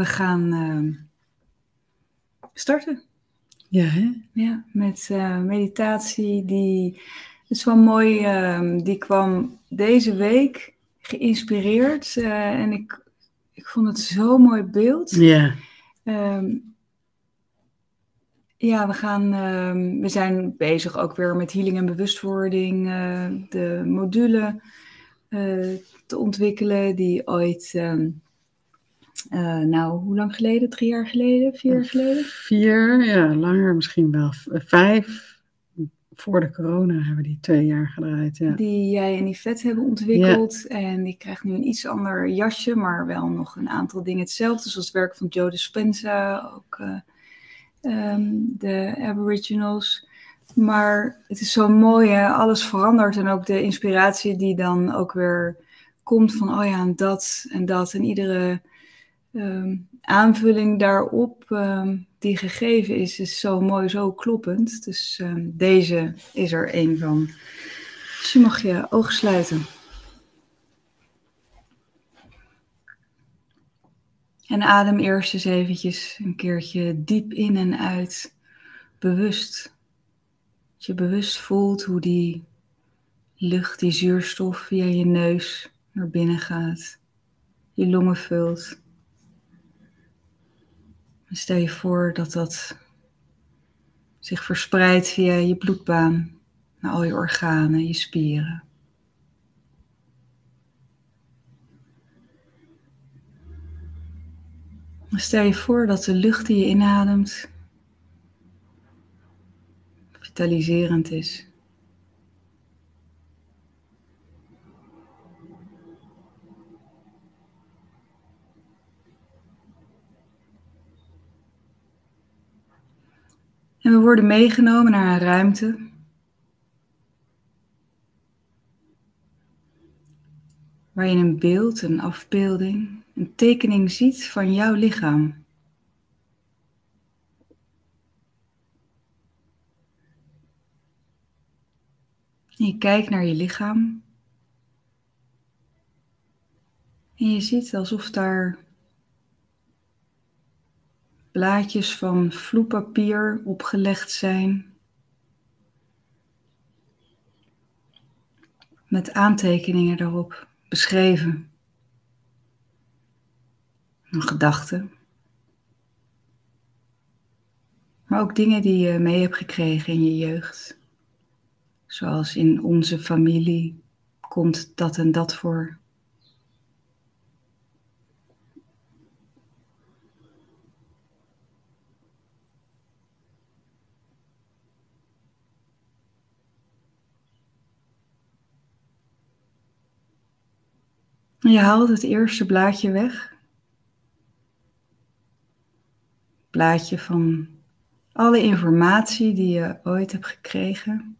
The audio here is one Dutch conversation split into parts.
We gaan uh, starten. Ja, hè? Ja, met uh, meditatie die, het is wel mooi, uh, die kwam deze week geïnspireerd. Uh, en ik, ik vond het zo'n mooi beeld. Ja. Um, ja, we, gaan, we zijn bezig ook weer met healing en bewustwording. Uh, de module te ontwikkelen die ooit, nou, hoe lang geleden? Drie jaar geleden? Vier jaar geleden? Vier, ja, langer misschien wel. Vijf. Voor de corona hebben we die twee jaar gedraaid. Ja. Die jij en die vet hebben ontwikkeld. Ja. En die krijgt nu een iets ander jasje, maar wel nog een aantal dingen hetzelfde. Zoals het werk van Joe Dispenza, ook um, de Aboriginals. Maar het is zo mooi, hè? alles verandert. En ook de inspiratie die dan ook weer komt van, oh ja, en dat en dat. En iedere um, aanvulling daarop um, die gegeven is, is zo mooi, zo kloppend. Dus deze is er een van. Dus je mag je ogen sluiten. En adem eerst eens eventjes een keertje diep in en uit, bewust. Dat je bewust voelt hoe die lucht, die zuurstof via je neus naar binnen gaat, je longen vult. Stel je voor dat dat zich verspreidt via je bloedbaan naar al je organen, je spieren. Stel je voor dat de lucht die je inademt vitaliserend is. En we worden meegenomen naar een ruimte. Waar je een beeld, een afbeelding, een tekening ziet van jouw lichaam. Je kijkt naar je lichaam. En je ziet alsof daar blaadjes van vloepapier opgelegd zijn. Met aantekeningen daarop beschreven een gedachte. Maar ook dingen die je mee hebt gekregen in je jeugd. Zoals in onze familie komt dat en dat voor. Je haalt het eerste blaadje weg. Blaadje van alle informatie die je ooit hebt gekregen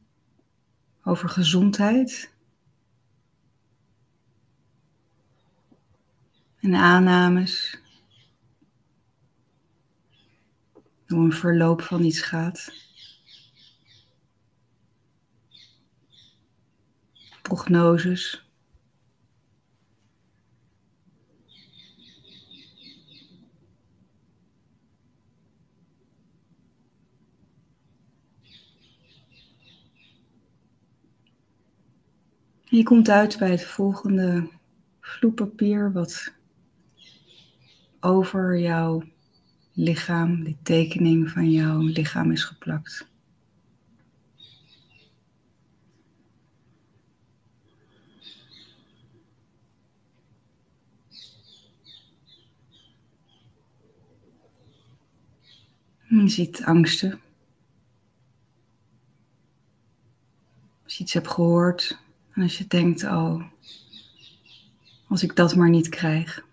over gezondheid. En aannames. Hoe een verloop van iets gaat. Prognoses. Je komt uit bij het volgende vloepapier wat over jouw lichaam, die tekening van jouw lichaam is geplakt. Je ziet angsten. Als je iets hebt gehoord, en als je denkt, oh, als ik dat maar niet krijg.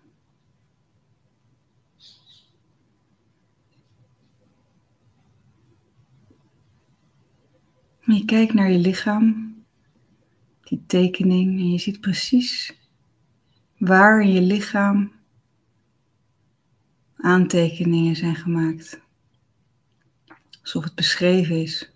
En je kijkt naar je lichaam, die tekening, en je ziet precies waar in je lichaam aantekeningen zijn gemaakt. Alsof het beschreven is.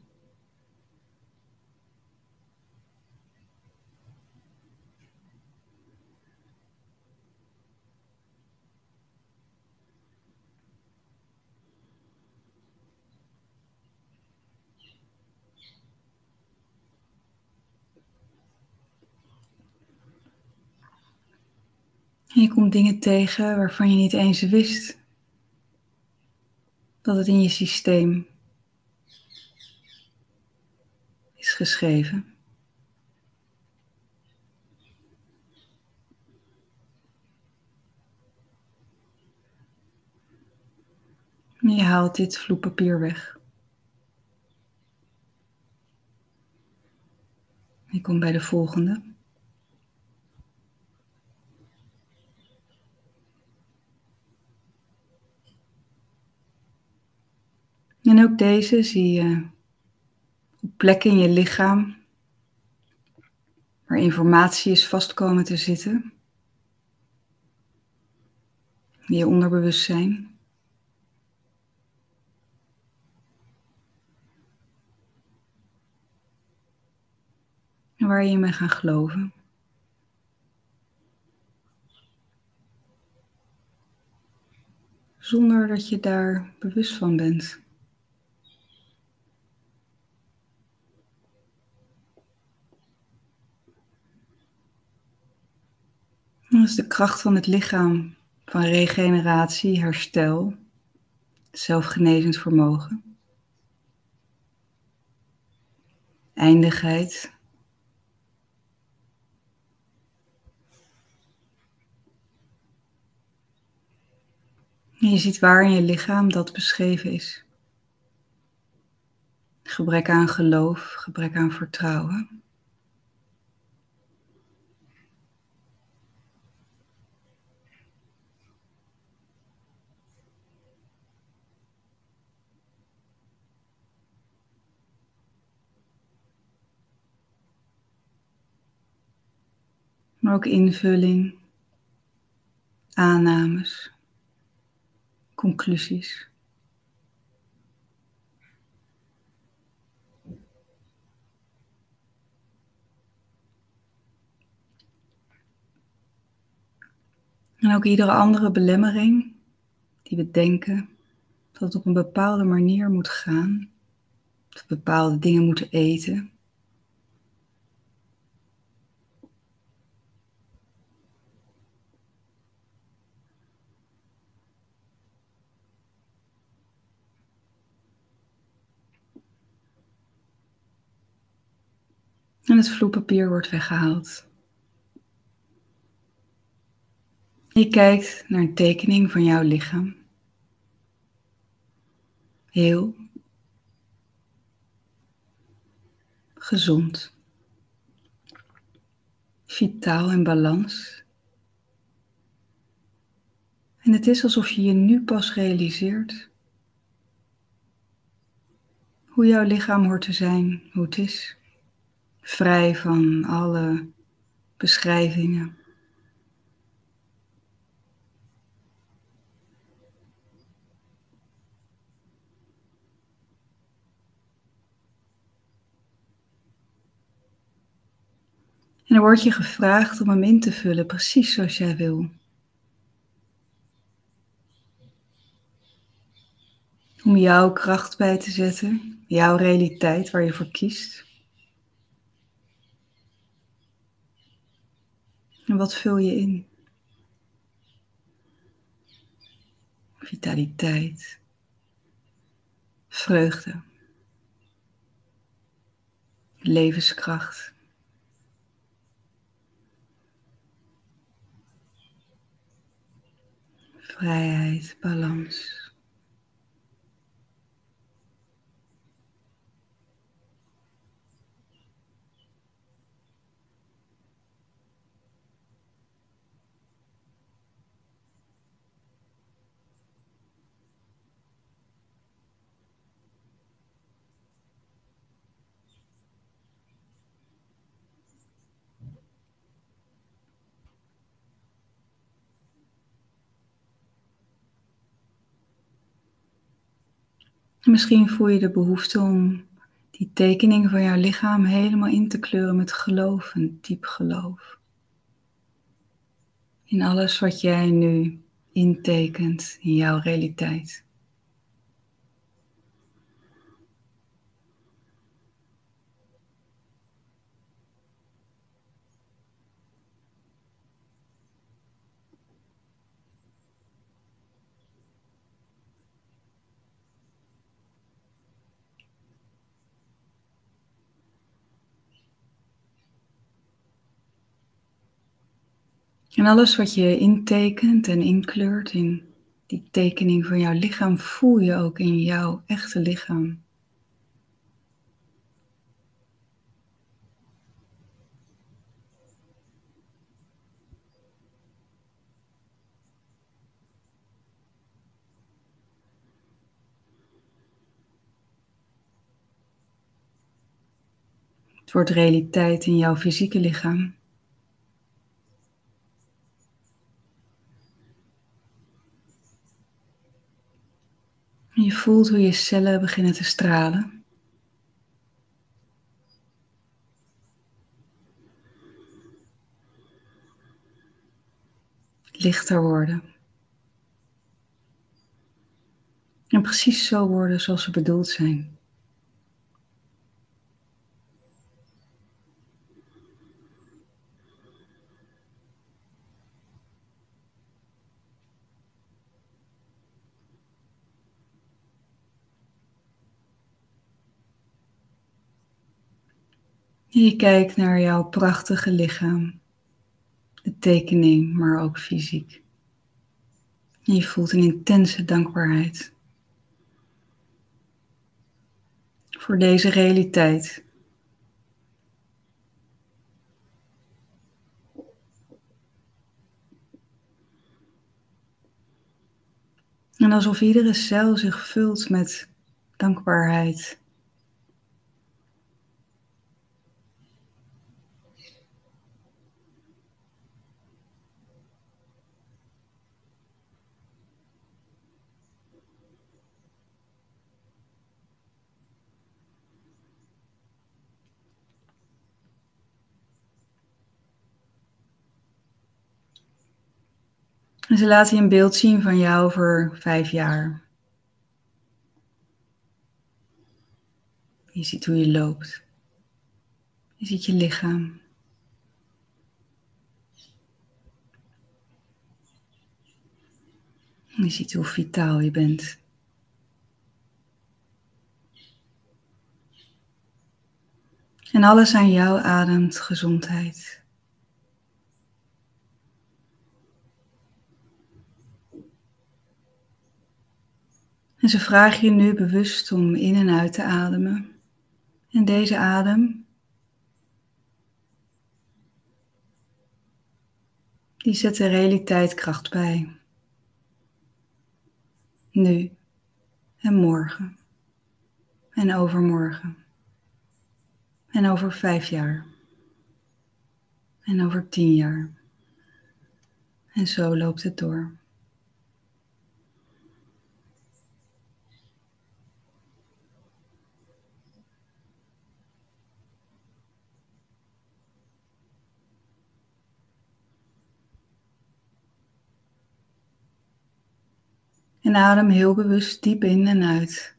En je komt dingen tegen waarvan je niet eens wist dat het in je systeem is geschreven. En je haalt dit vloepapier weg. Je komt bij de volgende. En ook deze zie je op plekken in je lichaam waar informatie is vastkomen te zitten. In je onderbewustzijn. En waar je mee gaat geloven. Zonder dat je daar bewust van bent. Is de kracht van het lichaam, van regeneratie, herstel, zelfgenezend vermogen, eindigheid. Je ziet waar in je lichaam dat beschreven is. Gebrek aan geloof, gebrek aan vertrouwen. Maar ook invulling, aannames, conclusies. En ook iedere andere belemmering die we denken dat het op een bepaalde manier moet gaan, dat we bepaalde dingen moeten eten, En het vloepapier wordt weggehaald. Je kijkt naar een tekening van jouw lichaam. Heel gezond, vitaal en balans. En het is alsof je je nu pas realiseert hoe jouw lichaam hoort te zijn, hoe het is vrij van alle beschrijvingen. En dan word je gevraagd om hem in te vullen, precies zoals jij wil. Om jouw kracht bij te zetten, jouw realiteit waar je voor kiest. Wat vul je in? Vitaliteit, vreugde, levenskracht. Vrijheid, balans. Misschien voel je de behoefte om die tekening van jouw lichaam helemaal in te kleuren met geloof, een diep geloof. In alles wat jij nu intekent in jouw realiteit. En alles wat je intekent en inkleurt in die tekening van jouw lichaam, voel je ook in jouw echte lichaam. Het wordt realiteit in jouw fysieke lichaam. Je voelt hoe je cellen beginnen te stralen. Lichter worden. En precies zo worden zoals ze bedoeld zijn. Je kijkt naar jouw prachtige lichaam, de tekening, maar ook fysiek. En je voelt een intense dankbaarheid voor deze realiteit. En alsof iedere cel zich vult met dankbaarheid. En ze laten je een beeld zien van jou over vijf jaar. Je ziet hoe je loopt. Je ziet je lichaam. Je ziet hoe vitaal je bent. En alles aan jou ademt gezondheid. En ze vragen je nu bewust om in en uit te ademen. En deze adem, die zet de realiteit kracht bij. Nu en morgen en overmorgen en over vijf jaar en over tien jaar. En zo loopt het door. En adem heel bewust diep in en uit.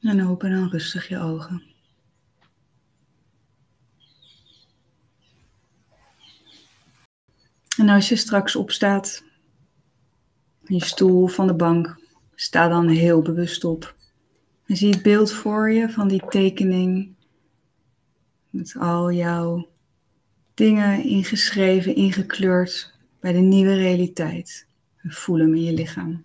En open dan rustig je ogen. En als je straks opstaat, je stoel van de bank, sta dan heel bewust op. En zie het beeld voor je van die tekening met al jouw dingen ingeschreven, ingekleurd bij de nieuwe realiteit. En voel hem in je lichaam.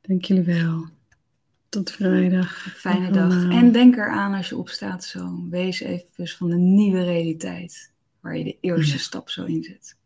Dank jullie wel. Tot vrijdag. Fijne dag. En denk eraan als je opstaat zo. Wees even van de nieuwe realiteit. Waar je de eerste stap zo in zet.